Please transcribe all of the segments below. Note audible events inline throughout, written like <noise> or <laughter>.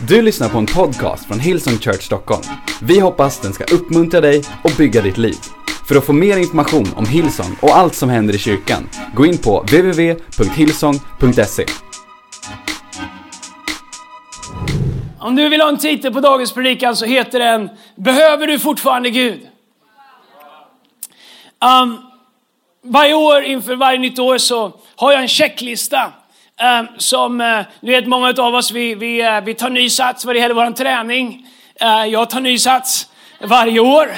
Du lyssnar på en podcast från Hillsong Church Stockholm. Vi hoppas den ska uppmuntra dig och bygga ditt liv. För att få mer information om Hillsong och allt som händer i kyrkan, gå in på www.hillsong.se. Om du vill ha en titel på dagens predikan så heter den Behöver du fortfarande Gud? Um, varje år inför varje nytt år så har jag en checklista. Ehm, som, eh, ni vet många av oss, vi, vi, eh, vi tar ny sats vad det gäller vår träning. Ehm, jag tar ny sats varje år.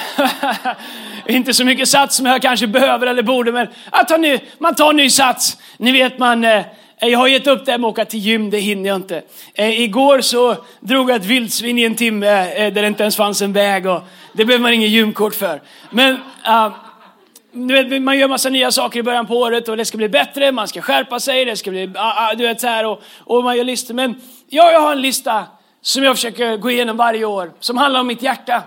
<laughs> Inte så mycket sats som jag kanske behöver eller borde, men jag tar ny, man tar ny sats. Ni vet man, eh, jag har gett upp det här med att åka till gym, det hinner jag inte. igår så drog jag ett vildsvin i en timme där det inte ens fanns en väg och det behöver man ingen gymkort för. Men ehm, du vet, man gör massa nya saker i början på året och det ska bli bättre, man ska skärpa sig, det ska bli, ah, ah, du vet så här och, och man gör listor. Men jag, jag har en lista som jag försöker gå igenom varje år som handlar om mitt hjärta.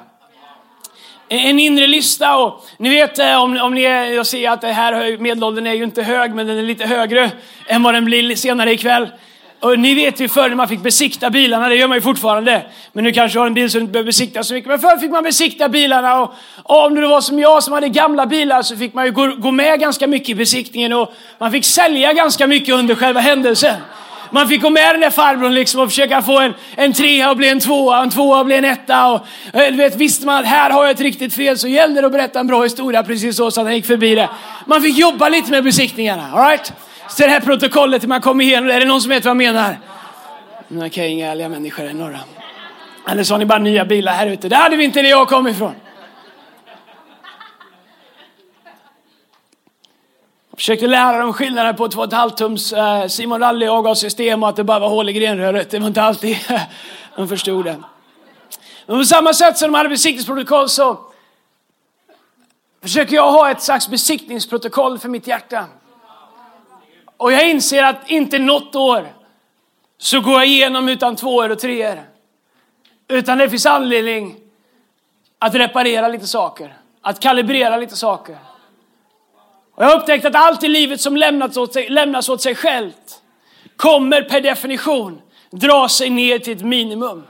En inre lista och ni vet eh, om, om ni är, jag ser att det här medelåldern är ju inte hög men den är lite högre än vad den blir senare ikväll. Och ni vet ju förr när man fick besikta bilarna, det gör man ju fortfarande. Men nu kanske du har en bil som du inte behöver besikta så mycket. Men förr fick man besikta bilarna och, och om det var som jag som hade gamla bilar så fick man ju gå, gå med ganska mycket i besiktningen och man fick sälja ganska mycket under själva händelsen. Man fick gå med den där farbrorn liksom och försöka få en, en trea och bli en tvåa, en tvåa och bli en etta. Och, eh, du vet, visste man att här har jag ett riktigt fel så gällde det att berätta en bra historia precis så, så att han gick förbi det. Man fick jobba lite med besiktningarna. All right? Så det här protokollet man kommer igenom, är det någon som vet vad jag menar? Okej, okay, inga ärliga människor är några. Eller så har ni bara nya bilar här ute. Det hade vi inte när jag kom ifrån. Jag försökte lära dem skillnaden på 2,5 tums eh, Simon Rally avgassystem och att det bara var hål i grenröret. Det var inte alltid <laughs> de förstod det. Men på samma sätt som de hade besiktningsprotokoll så försöker jag ha ett slags besiktningsprotokoll för mitt hjärta. Och jag inser att inte något år så går jag igenom utan tvåor och treor. Utan det finns anledning att reparera lite saker, att kalibrera lite saker. Och jag har upptäckt att allt i livet som lämnas åt sig, lämnas åt sig självt kommer per definition dra sig ner till ett minimum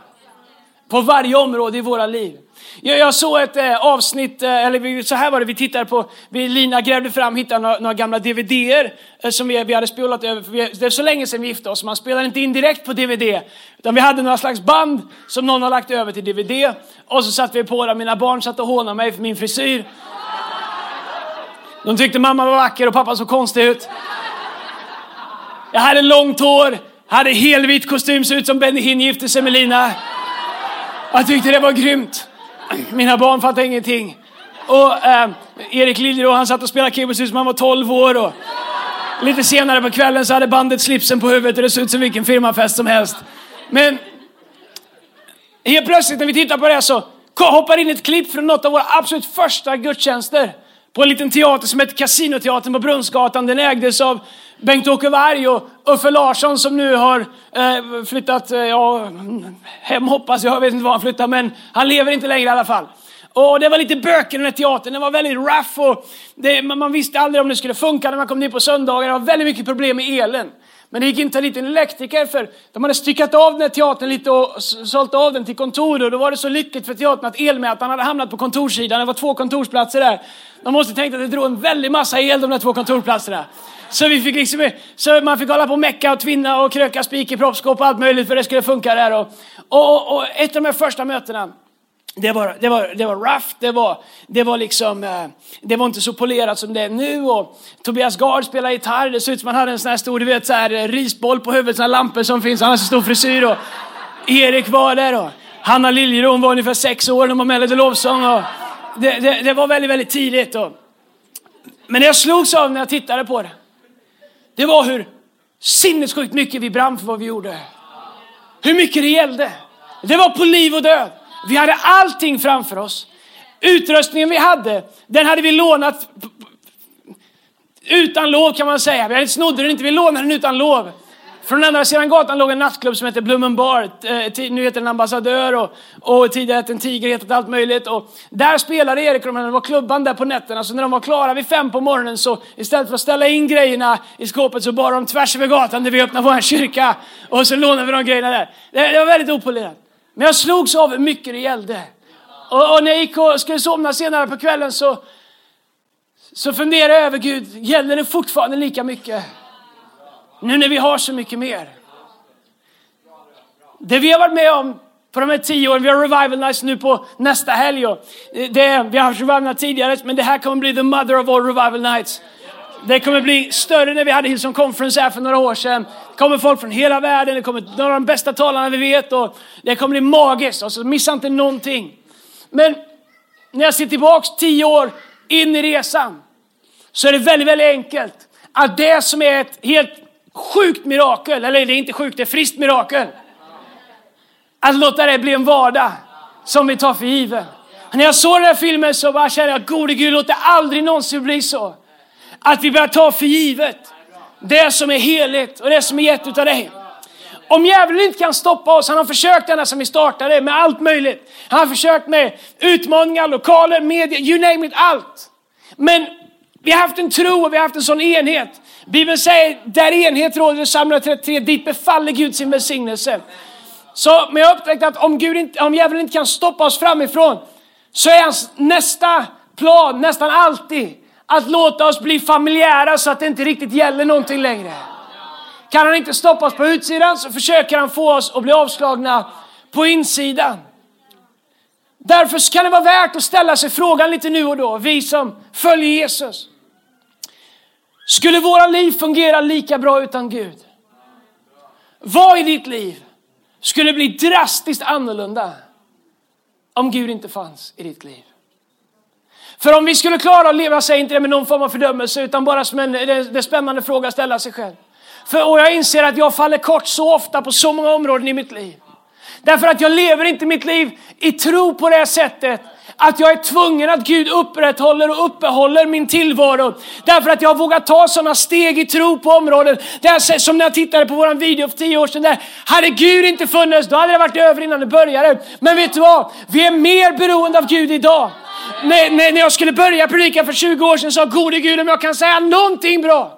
på varje område i våra liv. Jag, jag såg ett eh, avsnitt, eh, eller så här var det, vi tittade på, vi, Lina grävde fram, hittade några, några gamla DVDer eh, som vi, vi hade spelat över, för vi, det är så länge sedan vi gifte oss, man spelar inte in direkt på DVD, utan vi hade några slags band som någon har lagt över till DVD, och så satte vi på det, mina barn satt och hånade mig för min frisyr. De tyckte mamma var vacker och pappa så konstig ut. Jag hade långt hår, hade helvit kostym, såg ut som Benny Hinn gifte sig med Lina. Jag tyckte det var grymt. <clears throat> Mina barn fattar ingenting. Och eh, Erik Liljeroth, han satt och spelade keyboard som han var 12 år. Och lite senare på kvällen så hade bandet slipsen på huvudet och det såg ut som vilken firmafest som helst. Men helt plötsligt när vi tittar på det så hoppar in ett klipp från något av våra absolut första gudstjänster på en liten teater som heter Casinoteatern på Brunnsgatan. Den ägdes av Bengt-Åke Varg och Uffe Larsson som nu har eh, flyttat, eh, ja, hem hoppas jag, jag vet inte var han flyttar men han lever inte längre i alla fall. Och det var lite böcker i den här teatern, den var väldigt rough och det, man visste aldrig om det skulle funka när man kom dit på söndagar. Det var väldigt mycket problem med elen. Men det gick inte dit en elektriker för de hade styckat av den här teatern lite och sålt av den till kontor och då var det så lyckligt för teatern att elmätaren hade hamnat på kontorssidan. Det var två kontorsplatser där. De måste tänkt att det drog en väldig massa el de där två kontorsplatserna. Så vi fick liksom, så man fick hålla på och mecka och tvinna och kröka spik i proppskåp och allt möjligt för det skulle funka där. Och, och, och ett av de här första mötena det var, det, var, det var rough, det var, det var liksom, eh, det var inte så polerat som det är nu. Och Tobias Gard spelade gitarr, det såg ut som han hade en sån här stor, du vet så här, eh, risboll på huvudet, såna lampor som finns, han har så stor frisyr. Och Erik var där och Hanna Liljeron var ungefär sex år när de var med lite lovsång. Och det, det, det, var väldigt, väldigt tidigt. Och, men det jag slogs av när jag tittade på det, det var hur sinnessjukt mycket vi brann för vad vi gjorde. Hur mycket det gällde. Det var på liv och död. Vi hade allting framför oss. Utrustningen vi hade, den hade vi lånat utan lov kan man säga. Vi snodde den inte, vi lånade den utan lov. från andra sidan gatan låg en nattklubb som hette Blumen Bar. Eh, nu heter den Ambassadör och, och tidigare hette den Tiger, hetat allt möjligt. Och där spelade Erik och de det var klubban där på nätterna. Så när de var klara vid fem på morgonen så istället för att ställa in grejerna i skåpet så bar de tvärs över gatan där vi öppnade vår kyrka. Och så lånade vi de grejerna där. Det, det var väldigt opolerat. Men jag slogs av hur mycket det gällde. Och, och när jag gick och skulle somna senare på kvällen så, så funderade jag över Gud, gäller det fortfarande lika mycket? Nu när vi har så mycket mer. Det vi har varit med om på de här tio åren, vi har revival nights nu på nästa helg. Det, vi har haft revival nights tidigare, men det här kommer bli the mother of all revival nights. Det kommer bli större när vi hade Hillsong Conference här för några år sedan. Det kommer folk från hela världen, det kommer några av de bästa talarna vi vet och det kommer bli magiskt. Och så missa inte någonting. Men när jag ser tillbaks tio år in i resan så är det väldigt, väldigt enkelt att det som är ett helt sjukt mirakel, eller det är inte sjukt, det är friskt mirakel. Att låta det bli en vardag som vi tar för given. När jag såg den här filmen så bara kände jag, gode Gud, låt det aldrig någonsin bli så. Att vi börjar ta för givet det som är heligt och det som är gett utav dig. Om djävulen inte kan stoppa oss, han har försökt ända sedan vi startade med allt möjligt. Han har försökt med utmaningar, lokaler, media, you name it, allt. Men vi har haft en tro och vi har haft en sån enhet. Bibeln säger, där enhet råder, Psalm 33, dit befaller Gud sin välsignelse. Så, men jag har upptäckt att om, Gud inte, om djävulen inte kan stoppa oss framifrån så är hans nästa plan nästan alltid att låta oss bli familjära så att det inte riktigt gäller någonting längre. Kan han inte stoppa oss på utsidan så försöker han få oss att bli avslagna på insidan. Därför kan det vara värt att ställa sig frågan lite nu och då, vi som följer Jesus. Skulle våra liv fungera lika bra utan Gud? Vad i ditt liv skulle bli drastiskt annorlunda om Gud inte fanns i ditt liv? För om vi skulle klara att leva, säg inte det med någon form av fördömelse, utan bara som en det, det spännande fråga att ställa sig själv. För, och jag inser att jag faller kort så ofta på så många områden i mitt liv. Därför att jag lever inte mitt liv i tro på det sättet att jag är tvungen att Gud upprätthåller och uppehåller min tillvaro. Därför att jag har vågat ta sådana steg i tro på områden. Där som när jag tittade på våran video för tio år sedan. Där, hade Gud inte funnits, då hade det varit över innan det började. Men vet du vad? Vi är mer beroende av Gud idag. När, när, när jag skulle börja predika för 20 år sedan sa gode Gud om jag kan säga någonting bra.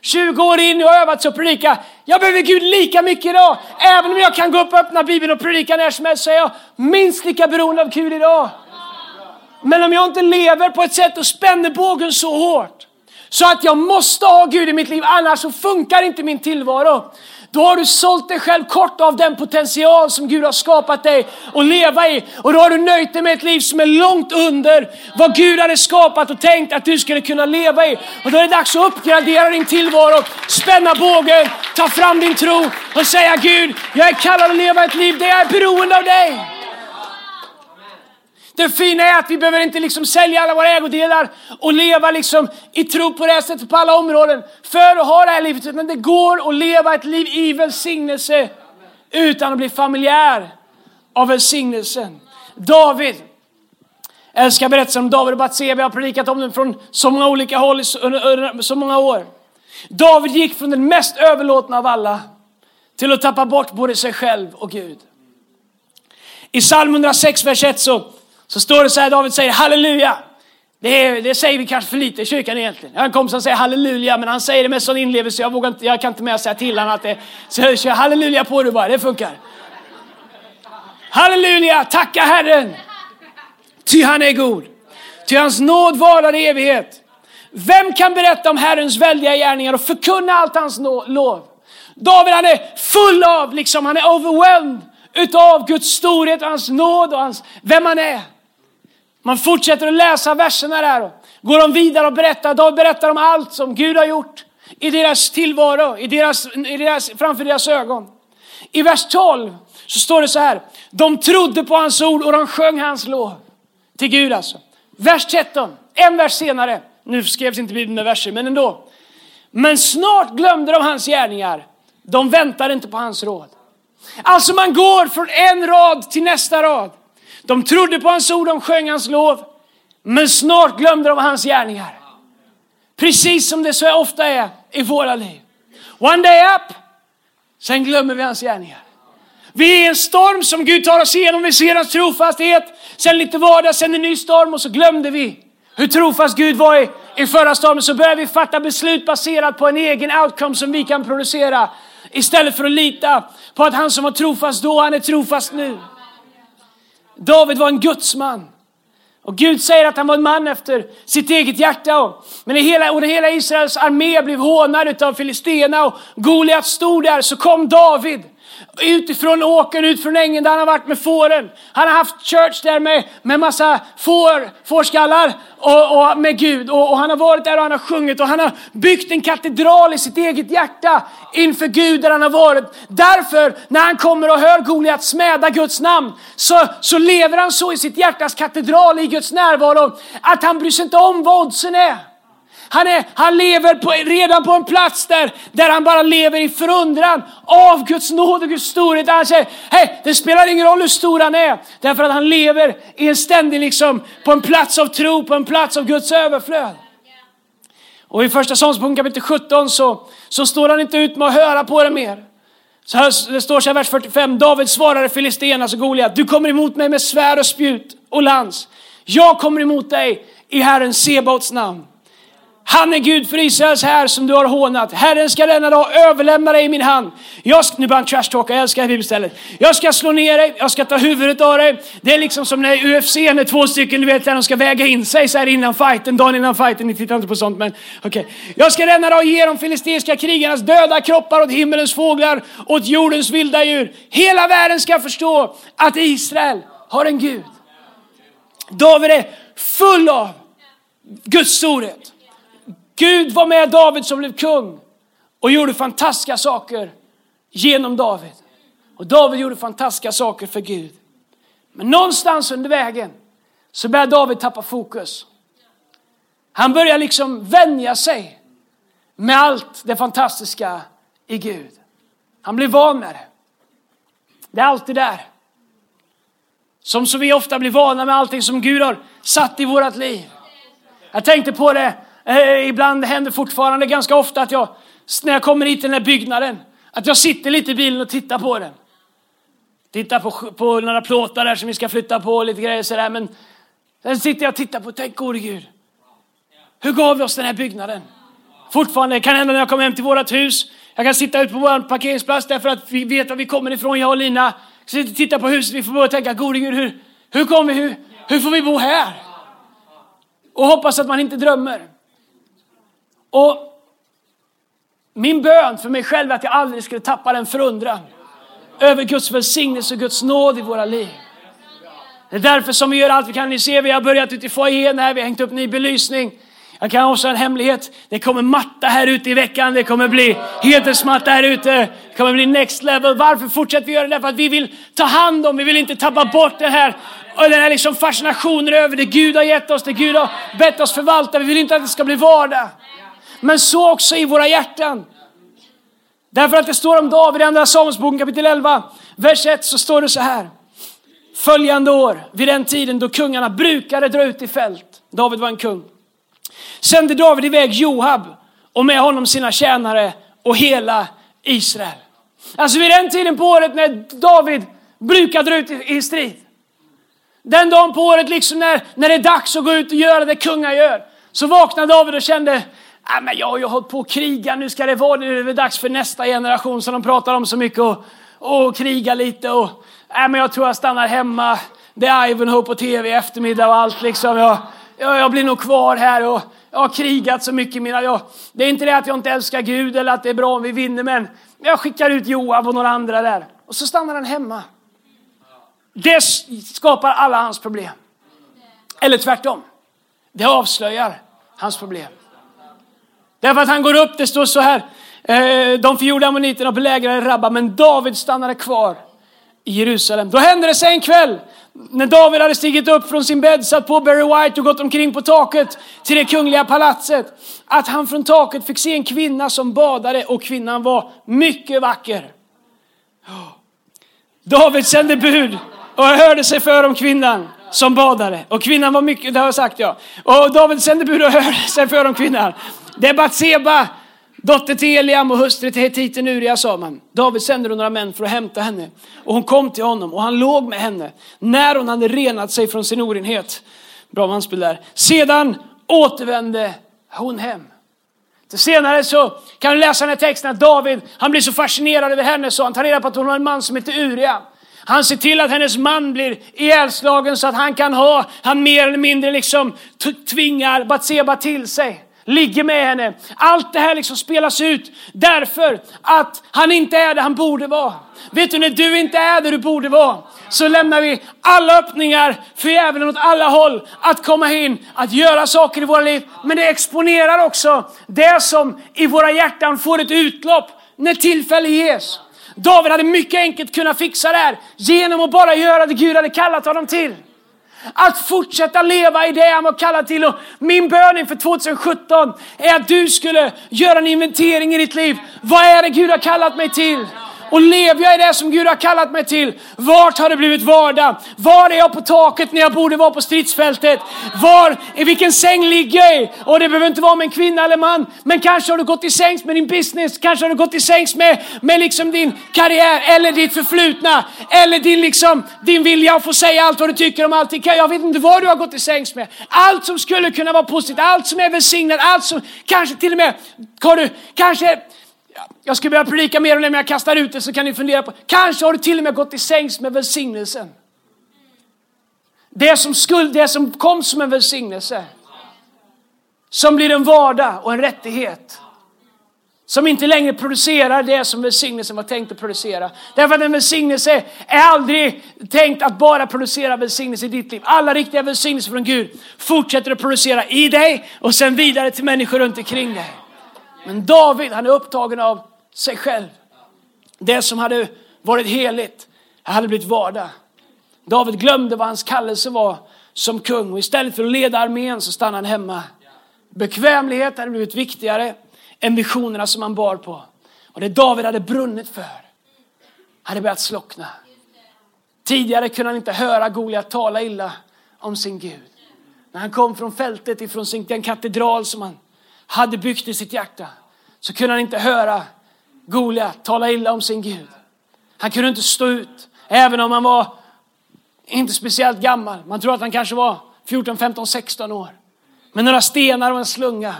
20 år in och övat så att predika. Jag behöver Gud lika mycket idag. Även om jag kan gå upp och öppna Bibeln och predika när som helst så är jag minst lika beroende av Gud idag. Men om jag inte lever på ett sätt och spänner bågen så hårt så att jag måste ha Gud i mitt liv, annars så funkar inte min tillvaro. Då har du sålt dig själv kort av den potential som Gud har skapat dig att leva i. Och då har du nöjt dig med ett liv som är långt under vad Gud hade skapat och tänkt att du skulle kunna leva i. Och då är det dags att uppgradera din tillvaro, spänna bågen, ta fram din tro och säga Gud, jag är kallad att leva ett liv där jag är beroende av dig. Det fina är att vi behöver inte liksom sälja alla våra ägodelar och leva liksom i tro på det här sättet på alla områden för att ha det här livet. Utan det går att leva ett liv i välsignelse utan att bli familjär av välsignelsen. David, jag älskar berättelsen om David och Batseba. Jag har predikat om den från så många olika håll under så många år. David gick från den mest överlåtna av alla till att tappa bort både sig själv och Gud. I psalm 106, vers 1 så så står det så här, David säger halleluja. Det, är, det säger vi kanske för lite i kyrkan egentligen. Jag har en kompis som säger halleluja, men han säger det med sån inlevelse jag, vågar inte, jag kan inte mer säga till honom att det, så jag kör halleluja på du bara, det funkar. Halleluja, tacka Herren, ty han är god. Ty hans nåd varar i evighet. Vem kan berätta om Herrens väldiga gärningar och förkunna allt hans lov? David han är full av, liksom, han är overwhelmed utav Guds storhet och hans nåd och hans, vem han är. Man fortsätter att läsa verserna där och går de vidare och berättar, de berättar om allt som Gud har gjort i deras tillvaro, i deras, i deras, framför deras ögon. I vers 12 så står det så här, de trodde på hans ord och de sjöng hans lov. Till Gud alltså. Vers 13, en vers senare, nu skrevs inte Bibeln med verser, men ändå. Men snart glömde de hans gärningar, de väntade inte på hans råd. Alltså man går från en rad till nästa rad. De trodde på hans ord, de sjöng hans lov. Men snart glömde de hans gärningar. Precis som det så ofta är i våra liv. One day up, Sen glömmer vi hans gärningar. Vi är i en storm som Gud tar oss igenom. Vi ser hans trofasthet. Sen lite vardag, sen en ny storm och så glömde vi hur trofast Gud var i, i förra stormen. Så börjar vi fatta beslut baserat på en egen outcome som vi kan producera. Istället för att lita på att han som var trofast då, han är trofast nu. David var en gudsman. Och Gud säger att han var en man efter sitt eget hjärta. Men när hela, och när hela Israels armé blev hånad av Filistena och Goliat stod där så kom David utifrån åkern, ut från ängen där han har varit med fåren. Han har haft church där med, med massa får, fårskallar och, och med Gud. Och, och, han har varit där och han har sjungit och han har byggt en katedral i sitt eget hjärta inför Gud där han har varit. Därför, när han kommer och hör Goliat smäda Guds namn, så, så lever han så i sitt hjärtas katedral i Guds närvaro att han bryr sig inte om vad oddsen är. Han, är, han lever på, redan på en plats där, där han bara lever i förundran av Guds nåd och Guds storhet. Han säger, hej, det spelar ingen roll hur stor han är. Därför att han lever i en ständig, liksom, på en plats av tro, på en plats av Guds överflöd. Och i första Samuelsboken kapitel 17 så, så står han inte ut med att höra på det mer. Så här, det står så här vers 45. David svarade Filistenas alltså Goliat. Du kommer emot mig med svärd och spjut och lans. Jag kommer emot dig i Herren Sebaots namn. Han är Gud för Israels här som du har hånat. Herren ska denna dag överlämna dig i min hand. Jag ska, nu börjar han trashtalka, jag älskar bibelstället. Jag ska slå ner dig, jag ska ta huvudet av dig. Det är liksom som när UFC, när två stycken, du vet, när de ska väga in sig så här innan fighten, dagen innan fighten. Ni tittar inte på sånt, men okej. Okay. Jag ska denna dag ge de filistiska krigarnas döda kroppar åt himmelens fåglar, åt jordens vilda djur. Hela världen ska förstå att Israel har en Gud. David är full av Guds storhet. Gud var med David som blev kung och gjorde fantastiska saker genom David. Och David gjorde fantastiska saker för Gud. Men någonstans under vägen så börjar David tappa fokus. Han börjar liksom vänja sig med allt det fantastiska i Gud. Han blir van med det. Det är alltid där. Som så vi ofta blir vana med allting som Gud har satt i vårt liv. Jag tänkte på det Eh, ibland händer fortfarande ganska ofta att jag, när jag kommer hit till den här byggnaden, att jag sitter lite i bilen och tittar på den. Tittar på, på några plåtar där som vi ska flytta på och lite grejer sådär. Men sen sitter jag och tittar på, tänk gode Gud. Hur gav vi oss den här byggnaden? Fortfarande, det kan hända när jag kommer hem till vårt hus. Jag kan sitta ute på vår parkeringsplats därför att vi vet var vi kommer ifrån, jag och Lina. Sitter och tittar på huset, vi får börja tänka, gode Gud, hur, hur, kommer, hur, hur får vi bo här? Och hoppas att man inte drömmer. Och min bön för mig själv är att jag aldrig skulle tappa den förundran över Guds välsignelse och Guds nåd i våra liv. Det är därför som vi gör allt vi kan. Ni ser, vi har börjat ute i foajén här, vi har hängt upp ny belysning. Jag kan också ha en hemlighet. Det kommer matta här ute i veckan. Det kommer bli hedersmatta här ute. Det kommer bli next level. Varför fortsätter vi göra det? För att vi vill ta hand om, vi vill inte tappa bort det här den här liksom fascinationen över det Gud har gett oss, det Gud har bett oss förvalta. Vi vill inte att det ska bli vardag. Men så också i våra hjärtan. Därför att det står om David i Andra Samuelsboken kapitel 11, vers 1 så står det så här. Följande år, vid den tiden då kungarna brukade dra ut i fält, David var en kung, sände David iväg Joab och med honom sina tjänare och hela Israel. Alltså vid den tiden på året när David brukar dra ut i, strid. Den dagen på året liksom när, när det är dags att gå ut och göra det kungar gör. Så vaknade David och kände, ah, men jag har ju hållit på att kriga, nu ska det vara, nu är det dags för nästa generation som de pratar om så mycket och, och kriga lite och ah, men jag tror jag stannar hemma. Det är Ivanhoe på tv i eftermiddag och allt liksom. Jag, jag, jag blir nog kvar här och jag har krigat så mycket. Mina, jag, det är inte det att jag inte älskar Gud eller att det är bra om vi vinner, men jag skickar ut Joab och några andra där. Och så stannar han hemma. Det skapar alla hans problem. Eller tvärtom. Det avslöjar hans problem. Därför att han går upp, det står så här. Eh, de förgjorde ammoniterna belägrade Rabba, men David stannade kvar i Jerusalem. Då hände det sig en kväll när David hade stigit upp från sin bädd, satt på Barry White och gått omkring på taket till det kungliga palatset. Att han från taket fick se en kvinna som badade och kvinnan var mycket vacker. David sände bud och hörde sig för om kvinnan som badade. Och kvinnan var mycket, det har jag sagt ja. Och David sände bud och hörde sig för om kvinnan. Det är Batseba Dotter till Eliam och hustru till hetiten Uria sa man. David sände då några män för att hämta henne. Och hon kom till honom och han låg med henne när hon hade renat sig från sin orenhet. Bra manspel där. Sedan återvände hon hem. Senare så kan du läsa den här texten att David, han blir så fascinerad över henne så han tar reda på att hon har en man som heter Uria. Han ser till att hennes man blir ihjälslagen så att han kan ha, han mer eller mindre liksom tvingar Batseba till sig ligger med henne. Allt det här liksom spelas ut därför att han inte är där han borde vara. Vet du, när du inte är där du borde vara så lämnar vi alla öppningar för djävulen åt alla håll att komma in, att göra saker i våra liv. Men det exponerar också det som i våra hjärtan får ett utlopp när tillfälle ges. David hade mycket enkelt kunnat fixa det här genom att bara göra det Gud hade kallat honom till. Att fortsätta leva i det han var kallad till. Och min bön inför 2017 är att du skulle göra en inventering i ditt liv. Vad är det Gud har kallat mig till? Och lever jag i det som Gud har kallat mig till? Vart har det blivit vardag? Var är jag på taket när jag borde vara på stridsfältet? Var, i vilken säng ligger jag i? Och det behöver inte vara med en kvinna eller man. Men kanske har du gått i sängs med din business. Kanske har du gått i sängs med, med liksom din karriär eller ditt förflutna. Eller din, liksom, din vilja att få säga allt vad du tycker om allting. Jag vet inte vad du har gått i sängs med. Allt som skulle kunna vara positivt, allt som är välsignat, allt som kanske till och med, kanske jag skulle börja predika mer om det, men jag kastar ut det så kan ni fundera på. Kanske har du till och med gått i sängs med välsignelsen. Det som, skuld, det som kom som en välsignelse. Som blir en vardag och en rättighet. Som inte längre producerar det som välsignelsen var tänkt att producera. Därför att en välsignelse är aldrig tänkt att bara producera välsignelse i ditt liv. Alla riktiga välsignelser från Gud fortsätter att producera i dig och sen vidare till människor runt omkring dig. Men David, han är upptagen av sig själv. Det som hade varit heligt hade blivit vardag. David glömde vad hans kallelse var som kung och istället för att leda armén så stannade han hemma. Bekvämlighet hade blivit viktigare än visionerna som han bar på. Och det David hade brunnit för hade börjat slockna. Tidigare kunde han inte höra Goliat tala illa om sin Gud. När han kom från fältet ifrån sin, den katedral som han hade byggt i sitt hjärta så kunde han inte höra Goliat tala illa om sin Gud. Han kunde inte stå ut, även om han var inte speciellt gammal. Man tror att han kanske var 14, 15, 16 år. Med några stenar och en slunga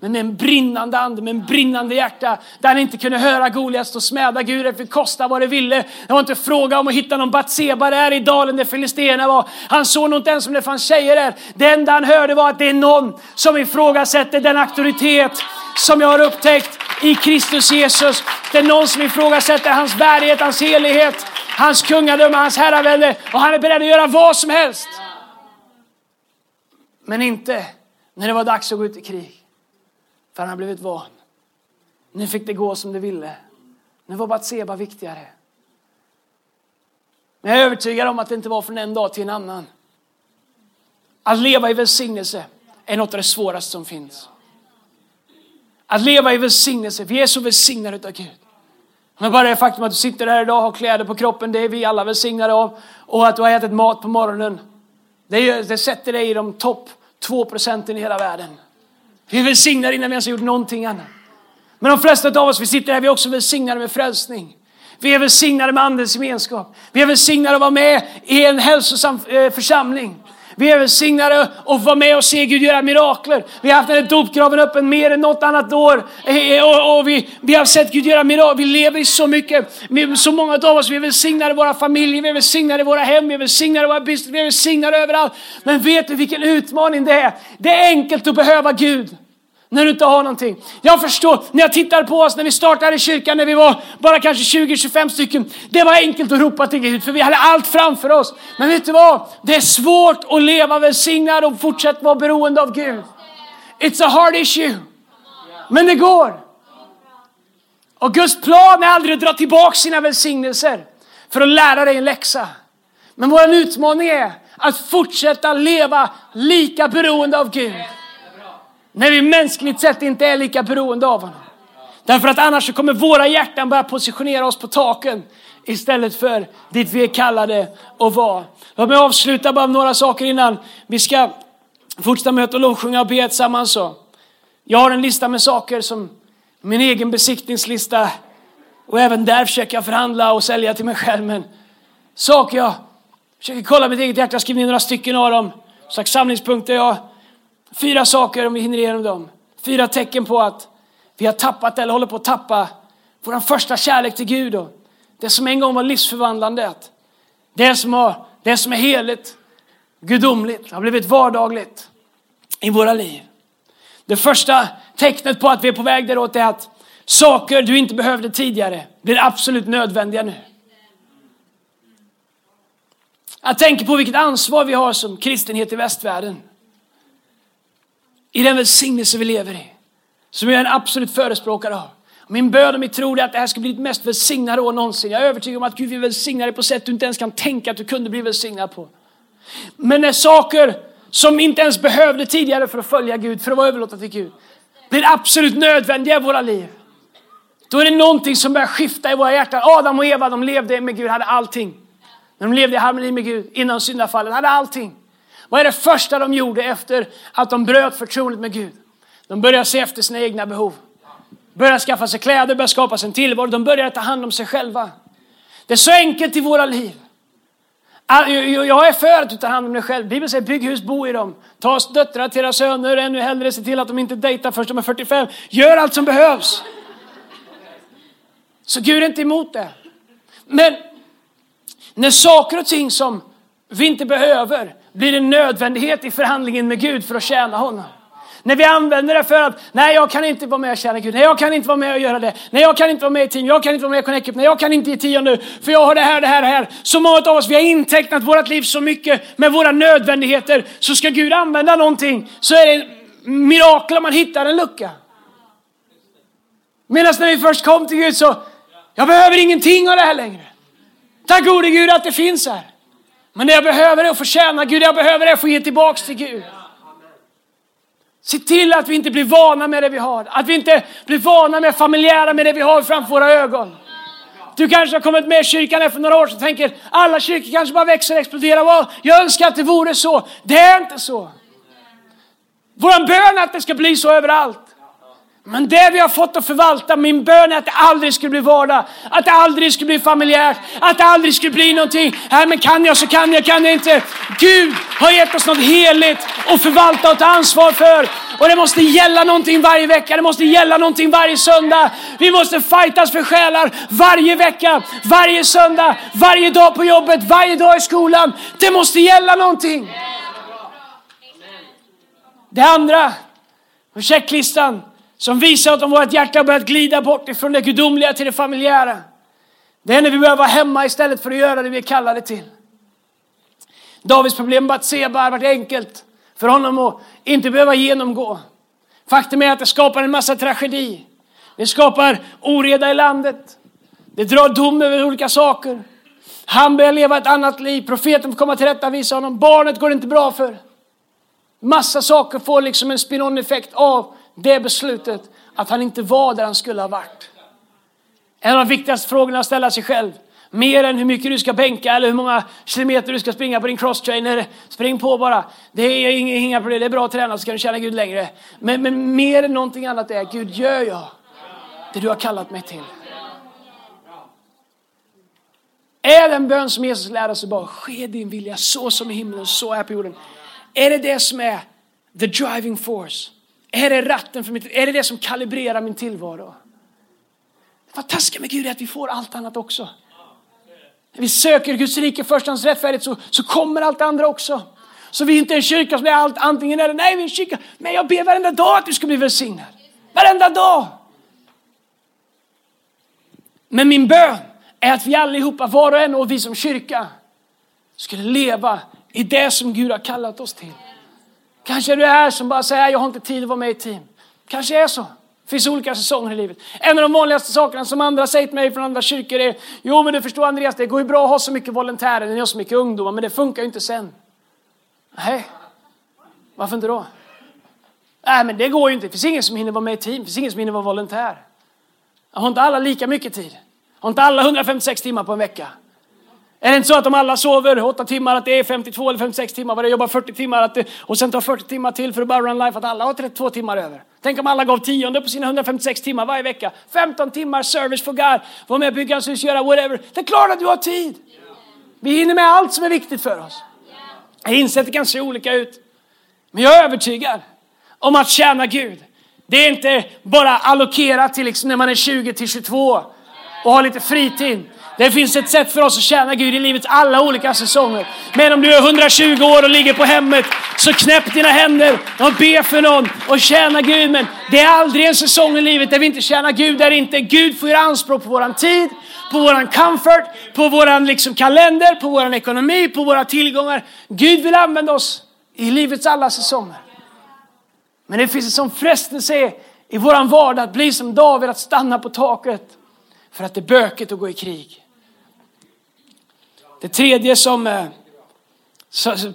men med en brinnande ande, med en brinnande hjärta. Där han inte kunde höra Goliat stå och smäda Gud. Det fick kosta vad det ville. Det var inte fråga om att hitta någon Batseba där i dalen där filisterna var. Han såg nog inte ens om det fanns tjejer där. Det enda han hörde var att det är någon som ifrågasätter den auktoritet som jag har upptäckt i Kristus Jesus. Det är någon som ifrågasätter hans värdighet, hans helighet, hans kungadöme, hans herravälde. Och han är beredd att göra vad som helst. Men inte när det var dags att gå ut i krig. För han har blivit van. Nu fick det gå som det ville. Nu var Batseba viktigare. Men jag är övertygad om att det inte var från en dag till en annan. Att leva i välsignelse är något av det svåraste som finns. Att leva i välsignelse, vi är så välsignade av Gud. Men bara det faktum att du sitter här idag och har kläder på kroppen, det är vi alla välsignade av. Och att du har ätit mat på morgonen, det, det sätter dig i de topp 2 procenten i hela världen. Vi är välsignade innan vi ens har gjort någonting annat. Men de flesta av oss, vi sitter här, vi är också välsignade med frälsning. Vi är välsignade med andens gemenskap. Vi är välsignade att vara med i en hälsosam eh, församling. Vi är välsignade att vara med och se Gud göra mirakler. Vi har haft den här dopgraven öppen mer än något annat år. Eh, eh, och, och vi, vi har sett Gud göra mirakler. Vi lever i så mycket. Så många av oss, vi är välsignade i våra familjer, vi är välsignade i våra hem, vi är välsignade i våra business, vi är välsignade överallt. Men vet du vilken utmaning det är? Det är enkelt att behöva Gud när du inte har någonting. Jag förstår, när jag tittar på oss när vi startade kyrkan, när vi var bara kanske 20-25 stycken. Det var enkelt att ropa till Gud för vi hade allt framför oss. Men vet du vad? Det är svårt att leva välsignad och fortsätta vara beroende av Gud. It's a hard issue. Men det går. Och Guds plan är aldrig att dra tillbaka sina välsignelser för att lära dig en läxa. Men vår utmaning är att fortsätta leva lika beroende av Gud. När vi mänskligt sett inte är lika beroende av honom. Därför att annars så kommer våra hjärtan börja positionera oss på taken istället för dit vi är kallade att vara. Låt mig avsluta bara med några saker innan vi ska fortsätta möta och lovsjunga och be tillsammans. Jag har en lista med saker som min egen besiktningslista. Och även där försöker jag förhandla och sälja till mig själv. Men saker jag försöker kolla mitt eget hjärta, jag skriver ner några stycken av dem. Slags samlingspunkter. Jag, fyra saker om vi hinner igenom dem. Fyra tecken på att vi har tappat eller håller på att tappa vår första kärlek till Gud. Och det som en gång var livsförvandlande. Det som, har, det som är heligt, gudomligt, har blivit vardagligt i våra liv. Det första tecknet på att vi är på väg däråt är att saker du inte behövde tidigare blir absolut nödvändiga nu. Jag tänker på vilket ansvar vi har som kristenhet i västvärlden. I den välsignelse vi lever i. Som jag är en absolut förespråkare av. Min bön och mitt tro är att det här ska bli ditt mest välsignade år någonsin. Jag är övertygad om att Gud vill välsigna dig på sätt du inte ens kan tänka att du kunde bli välsignad på. Men när saker som inte ens behövde tidigare för att följa Gud, för att vara överlåtna till Gud, blir absolut nödvändiga i våra liv. Då är det någonting som börjar skifta i våra hjärtan. Adam och Eva, de levde med Gud, hade allting. När de levde i harmoni med Gud innan syndafallet, hade allting. Vad är det första de gjorde efter att de bröt förtroendet med Gud? De började se efter sina egna behov. Började skaffa sig kläder, började skapa sig en tillvaro. De började ta hand om sig själva. Det är så enkelt i våra liv. Ah, jag är för att du tar hand om dig själv. Bibeln säger bygg hus, bo i dem. Ta döttrar till era söner, ännu hellre se till att de inte dejtar först de är 45. Gör allt som behövs. Så Gud är inte emot det. Men när saker och ting som vi inte behöver blir en nödvändighet i förhandlingen med Gud för att tjäna honom. När vi använder det för att, nej jag kan inte vara med och tjäna Gud, nej jag kan inte vara med och göra det, nej jag kan inte vara med i team, jag kan inte vara med i Connect nej jag kan inte i tio nu, för jag har det här, det här, det här. Så många av oss, vi har intecknat vårt liv så mycket med våra nödvändigheter, så ska Gud använda någonting så är det mirakel om man hittar en lucka. Medan när vi först kom till Gud så, jag behöver ingenting av det här längre. Tack gode Gud att det finns här. Men det jag behöver är att få tjäna Gud, jag behöver är att få ge tillbaks till Gud. Se till att vi inte blir vana med det vi har. Att vi inte blir vana med familjära med det vi har framför våra ögon. Du kanske har kommit med i kyrkan efter några år och tänker alla kyrkor kanske bara växer och exploderar. wow, Jag önskar att det vore så. Det är inte så. Vår bön är att det ska bli så överallt. Men det vi har fått att förvalta, min bön är att det aldrig skulle bli vardag, att det aldrig skulle bli familjärt, att det aldrig skulle bli någonting. Nej, men kan jag så kan jag, kan jag inte. Gud har gett oss något heligt att förvalta och ta ansvar för. Och det måste gälla någonting varje vecka, det måste gälla någonting varje söndag. Vi måste fightas för själar varje vecka, varje söndag, varje dag på jobbet, varje dag i skolan. Det måste gälla någonting. Det andra, checklistan, som visar att om vårt hjärta börjat glida bort ifrån det gudomliga till det familjära. Det är när vi börjar vara hemma istället för att göra det vi är kallade till. Davids problem med Batseba har varit enkelt för honom att inte behöva genomgå. Faktum är att det skapar en massa tragedi. Det skapar oreda i landet. Det drar dom över olika saker. Han börjar leva ett annat liv. Profeten får komma till rätta och visa honom. Barnet går det inte bra för. Massa saker får liksom en spin-on effekt av det beslutet att han inte var där han skulle ha varit. En av de viktigaste frågorna att ställa sig själv. Mer än hur mycket du ska bänka eller hur många kilometer du ska springa på din crosstrainer. Spring på bara. Det är inga problem, det är bra att träna så kan du känna Gud längre. Men, men mer än någonting annat är Gud, gör jag det du har kallat mig till? Är den bön som Jesus lärde sig bara, ske din vilja så som i himlen så är på jorden. Är det det som är the driving force? Är det ratten för mitt Är det det som kalibrerar min tillvaro? Det fantastiska med Gud är att vi får allt annat också. När vi söker Guds rike först, hans rättfärdighet, så, så kommer allt andra också. Så vi är inte en kyrka som är allt antingen eller. Nej, vi är en kyrka. Men jag ber varenda dag att du ska bli välsignad. Varenda dag. Men min bön är att vi allihopa, var och en och vi som kyrka, skulle leva i det som Gud har kallat oss till. Kanske är du här som bara säger jag har inte tid att vara med i team. Kanske är så. Det finns olika säsonger i livet. En av de vanligaste sakerna som andra säger till mig från andra kyrkor är Jo men du förstår Andreas, det går ju bra att ha så mycket volontärer när ni har så mycket ungdomar men det funkar ju inte sen. Nej, varför inte då? Nej men det går ju inte. Det finns ingen som hinner vara med i team. Det finns ingen som hinner vara volontär. Jag har inte alla lika mycket tid. Har inte alla 156 timmar på en vecka. Är det inte så att om alla sover 8 timmar, att det är 52 eller 56 timmar, vad det jobbar 40 timmar att det, och sen tar 40 timmar till för att bara run life, att alla har 32 timmar över. Tänk om alla gav tionde på sina 156 timmar varje vecka. 15 timmar service for God, vara med och bygga hans hus, göra whatever. Det är klart att du har tid. Vi hinner med allt som är viktigt för oss. Jag inser att det kan se olika ut. Men jag är övertygad om att tjäna Gud. Det är inte bara allokerat till liksom när man är 20 till 22 och har lite fritid. Det finns ett sätt för oss att tjäna Gud i livets alla olika säsonger. Men om du är 120 år och ligger på hemmet, så knäpp dina händer och be för någon och tjäna Gud. Men det är aldrig en säsong i livet där vi inte tjänar Gud, där inte Gud får göra anspråk på våran tid, på våran comfort, på våran liksom kalender, på våran ekonomi, på våra tillgångar. Gud vill använda oss i livets alla säsonger. Men det finns en sån frestelse i våran vardag att bli som David, att stanna på taket för att det är bökigt att gå i krig. Det tredje som eh,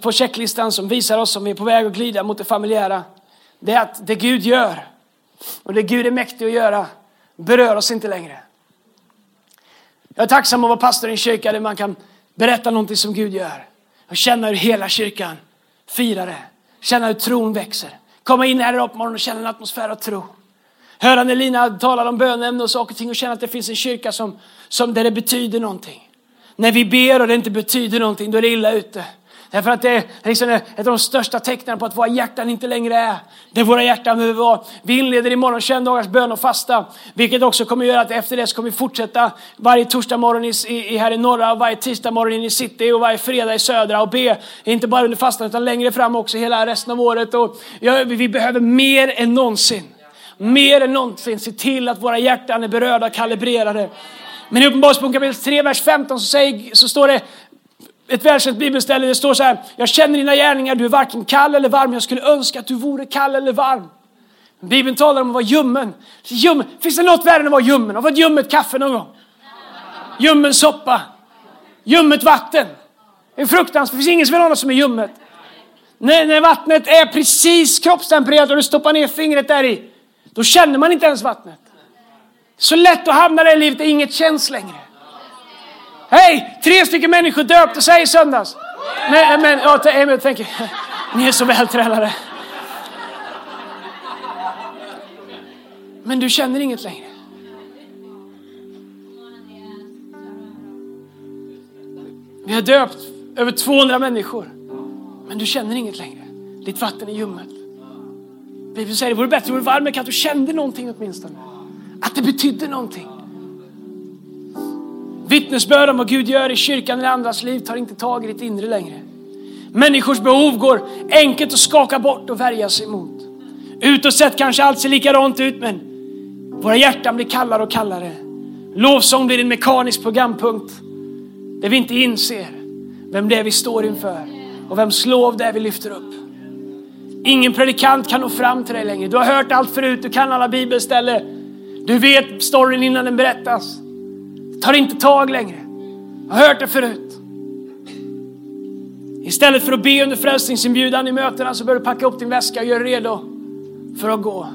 på checklistan som visar oss om vi är på väg att glida mot det familjära, det är att det Gud gör och det Gud är mäktig att göra berör oss inte längre. Jag är tacksam att vara pastor i en kyrka där man kan berätta någonting som Gud gör och känna hur hela kyrkan firar det. Känna hur tron växer. Komma in här idag på morgonen och känna en atmosfär av tro. Höra när Lina talar om bönämnen och saker och ting och känna att det finns en kyrka som, som där det betyder någonting. När vi ber och det inte betyder någonting, då är det illa ute. Därför att det är liksom ett av de största tecknen på att våra hjärtan inte längre är det våra hjärtan behöver vara. Vi inleder imorgon 21 dagars bön och fasta, vilket också kommer att göra att efter det så kommer vi fortsätta varje torsdag morgon i, i, här i norra, och varje tisdag morgon in i city och varje fredag i södra och be, inte bara under fastan utan längre fram också hela resten av året. Och ja, vi behöver mer än någonsin, mer än någonsin se till att våra hjärtan är berörda och kalibrerade. Men i Uppenbarelseboken kapitel 3, vers 15 så, säger, så står det ett välkänt bibelställe, det står så här. Jag känner dina gärningar, du är varken kall eller varm. Jag skulle önska att du vore kall eller varm. Bibeln talar om att vara ljummen. ljummen. Finns det något värre än att vara ljummen? Har du fått ljummet kaffe någon gång? Ljummen soppa. Ljummet vatten. Det är fruktansvärt. Det finns ingen som vill ha något som är ljummet. När, när vattnet är precis kroppstempererat och du stoppar ner fingret där i, då känner man inte ens vattnet. Så lätt att hamna där i livet där inget känns längre. Hej! Tre stycken människor döpte sig i söndags. Nej, men ja, jag tänker, <laughs> ni är så vältränade. Men du känner inget längre. Vi har döpt över 200 människor. Men du känner inget längre. Ditt vatten är ljummet. Bibeln säger det vore bättre om du vore varm, att du kände någonting åtminstone. Att det betydde någonting. Vittnesbörd om vad Gud gör i kyrkan eller andras liv tar inte tag i ditt inre längre. Människors behov går enkelt att skaka bort och värja sig emot. Utåt sett kanske allt ser likadant ut men våra hjärtan blir kallare och kallare. Lovsång blir en mekanisk programpunkt där vi inte inser vem det är vi står inför och vems lov det är vi lyfter upp. Ingen predikant kan nå fram till dig längre. Du har hört allt förut, du kan alla bibelställen. Du vet storyn innan den berättas. Det tar inte tag längre. Jag har hört det förut. Istället för att be under frälsningsinbjudan i mötena så bör du packa upp din väska och göra redo för att gå.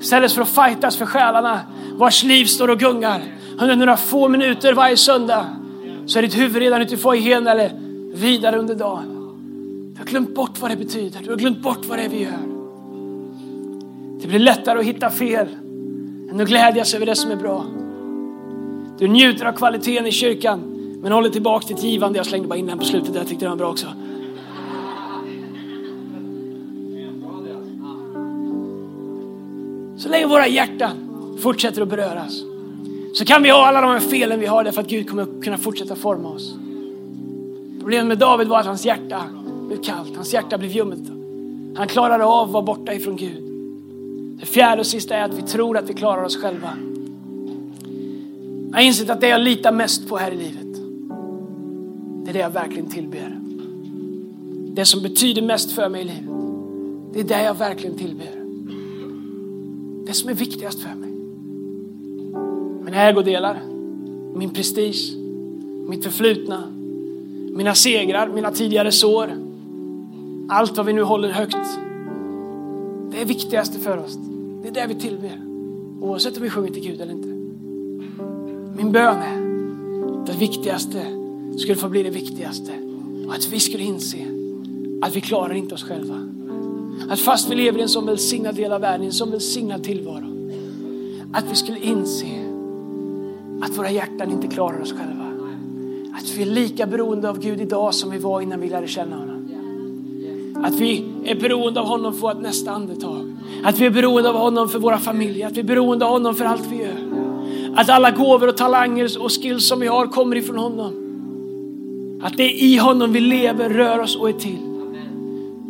Istället för att fightas för själarna vars liv står och gungar under några få minuter varje söndag så är ditt huvud redan ute i foajén eller vidare under dagen. Du har glömt bort vad det betyder. Du har glömt bort vad det är vi gör. Det blir lättare att hitta fel än att glädjas över det som är bra. Du njuter av kvaliteten i kyrkan men håller tillbaka ditt givande. Jag slängde bara in den på slutet där, jag tyckte den var bra också. Så länge våra hjärtan fortsätter att beröras så kan vi ha alla de här felen vi har därför att Gud kommer kunna fortsätta forma oss. Problemet med David var att hans hjärta blev kallt, hans hjärta blev ljummet. Han klarade av att vara borta ifrån Gud. Det fjärde och sista är att vi tror att vi klarar oss själva. Jag har insett att det jag litar mest på här i livet, det är det jag verkligen tillber. Det som betyder mest för mig i livet, det är det jag verkligen tillber. Det som är viktigast för mig. Mina ägodelar, min prestige, mitt förflutna, mina segrar, mina tidigare sår. Allt vad vi nu håller högt. Det är viktigaste för oss. Det är det vi tillber. Oavsett om vi sjunger till Gud eller inte. Min bön är att det viktigaste skulle få bli det viktigaste. Och att vi skulle inse att vi klarar inte oss själva. Att fast vi lever i en sån välsignad del av världen, en sån välsignad tillvaro. Att vi skulle inse att våra hjärtan inte klarar oss själva. Att vi är lika beroende av Gud idag som vi var innan vi lärde känna honom. Att vi är beroende av honom för vårt nästa andetag. Att vi är beroende av honom för våra familjer. Att vi är beroende av honom för allt vi gör. Att alla gåvor och talanger och skills som vi har kommer ifrån honom. Att det är i honom vi lever, rör oss och är till.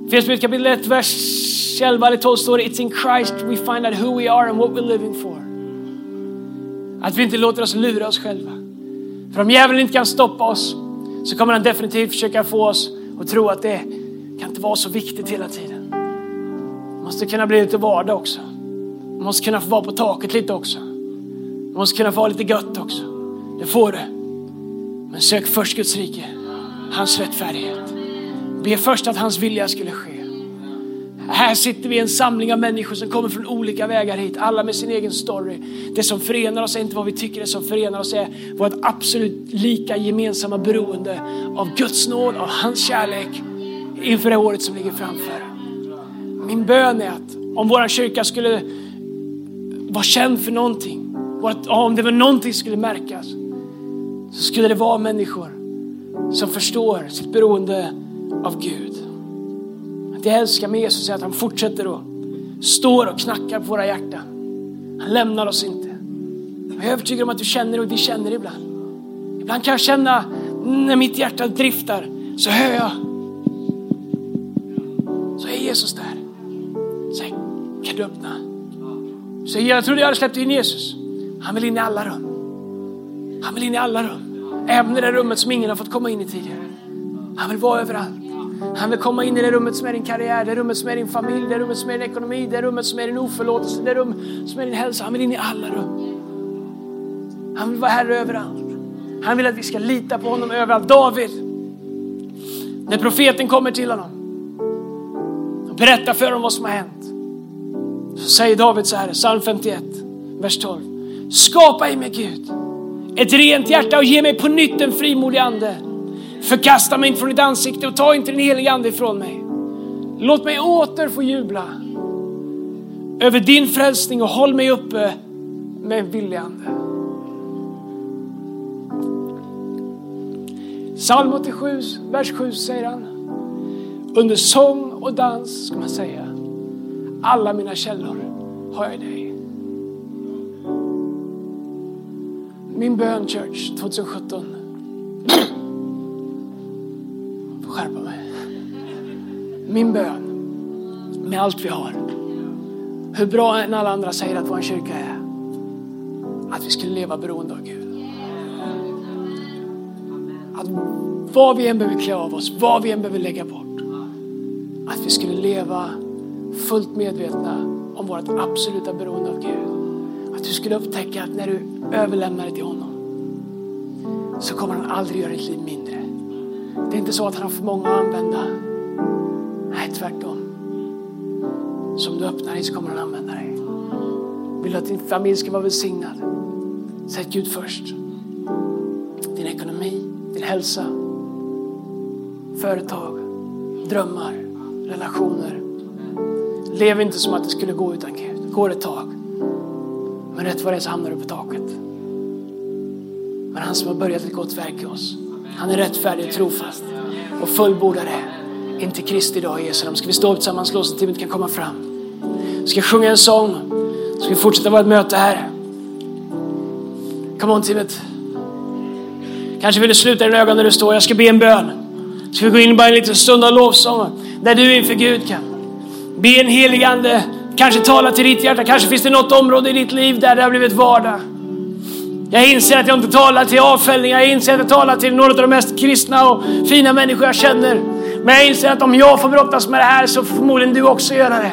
Efesierbrevet kapitel 1, vers 11 eller 12 står det It's in Christ we find out who we are and what we're living for. Att vi inte låter oss lura oss själva. För om djävulen inte kan stoppa oss så kommer han definitivt försöka få oss att tro att det kan inte vara så viktigt hela tiden. Det måste kunna bli lite vardag också. Det måste kunna få vara på taket lite också. Det måste kunna få ha lite gött också. Det får du. Men sök först Guds rike, hans rättfärdighet. Be först att hans vilja skulle ske. Här sitter vi i en samling av människor som kommer från olika vägar hit, alla med sin egen story. Det som förenar oss är inte vad vi tycker, det som förenar oss är vårt absolut lika gemensamma beroende av Guds nåd, av hans kärlek inför det året som ligger framför. Min bön är att om vår kyrka skulle vara känd för någonting, om det var någonting som skulle märkas, så skulle det vara människor som förstår sitt beroende av Gud. Att jag älskar med Jesus är att han fortsätter och står och knackar på våra hjärtan. Han lämnar oss inte. Jag är övertygad om att du känner och vi känner ibland. Ibland kan jag känna när mitt hjärta driftar så hör jag. Jesus där. Säg, kan du öppna? Säg, jag trodde jag hade släppt in Jesus. Han vill in i alla rum. Han vill in i alla rum. Även i det rummet som ingen har fått komma in i tidigare. Han vill vara överallt. Han vill komma in i det rummet som är din karriär, det rummet som är din familj, det rummet som är din ekonomi, det rummet som är din oförlåtelse, det rum som är din hälsa. Han vill in i alla rum. Han vill vara här överallt. Han vill att vi ska lita på honom överallt. David, när profeten kommer till honom Berätta för honom vad som har hänt. Så säger David så här, psalm 51, vers 12. Skapa i mig Gud ett rent hjärta och ge mig på nytt en frimodig ande. Förkasta mig inte från ditt ansikte och ta inte din heliga ande ifrån mig. Låt mig åter få jubla över din frälsning och håll mig uppe med en villig ande. Psalm 87, vers 7 säger han. Under sång och dans ska man säga. Alla mina källor har jag i dig. Min bön Church 2017. får skärpa mig. Min bön med allt vi har. Hur bra än alla andra säger att vår kyrka är. Att vi skulle leva beroende av Gud. Att vad vi än behöver klä av oss, vad vi än behöver lägga bort. Att vi skulle leva fullt medvetna om vårt absoluta beroende av Gud. Att du skulle upptäcka att när du överlämnar det till honom så kommer han aldrig göra ditt liv mindre. Det är inte så att han har för många att använda. Nej, tvärtom. Som du öppnar dig så kommer han använda dig. Vill du att din familj ska vara välsignad? Sätt Gud först. Din ekonomi, din hälsa, företag, drömmar, relationer. Lev inte som att det skulle gå utan Gud. Går ett tag. Men rätt vad det är så hamnar du på taket. Men han som har börjat ett gott verk i oss, han är rättfärdig och trofast och fullbordare inte Kristi dag i Jesu namn. Ska vi stå upp tillsammans, teamet kan komma fram. Ska sjunga en sång, ska vi fortsätta vårt möte här. Come on teamet. Kanske vill du sluta dina ögon där du står. Jag ska be en bön. Ska vi gå in bara en liten stund av lovsång där du inför Gud kan be en helig ande Kanske tala till ditt hjärta. Kanske finns det något område i ditt liv där det har blivit vardag. Jag inser att jag inte talar till avfällningar. Jag inser att jag talar till några av de mest kristna och fina människor jag känner. Men jag inser att om jag får brottas med det här så får förmodligen du också göra det.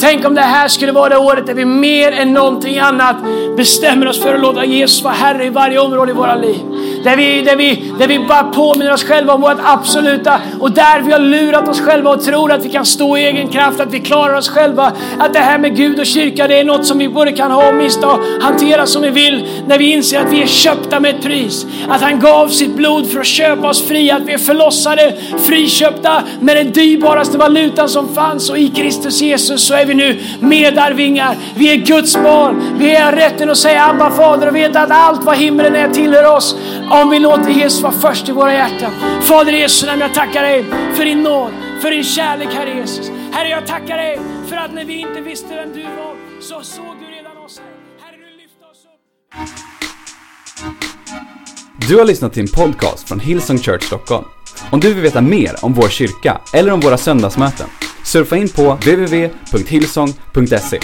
Tänk om det här skulle vara det året där vi mer än någonting annat bestämmer oss för att låta Jesus vara Herre i varje område i våra liv. Där vi, där vi, där vi bara påminner oss själva om vårt absoluta och där vi har lurat oss själva och tror att vi kan stå i egen kraft, att vi klarar oss själva. Att det här med Gud och kyrka, det är något som vi både kan ha och mista och hantera som vi vill. När vi inser att vi är köpta med ett pris. Att han gav sitt blod för att köpa oss fria, att vi är förlossade, friköpta med den dyrbaraste valutan som fanns och i Kristus Jesus så är vi nu medarvingar. Vi är Guds barn. Vi har rätten att säga Abba fader och veta att allt vad himlen är tillhör oss om vi låter Jesus vara först i våra hjärtan. Fader i Jesu namn, jag tackar dig för din nåd, för din kärlek Herre Jesus. Herre jag tackar dig för att när vi inte visste vem du var så såg du redan oss Herre. Herre du lyfte oss upp. Du har lyssnat till en podcast från Hillsong Church Stockholm. Om du vill veta mer om vår kyrka eller om våra söndagsmöten, surfa in på www.hillsong.se.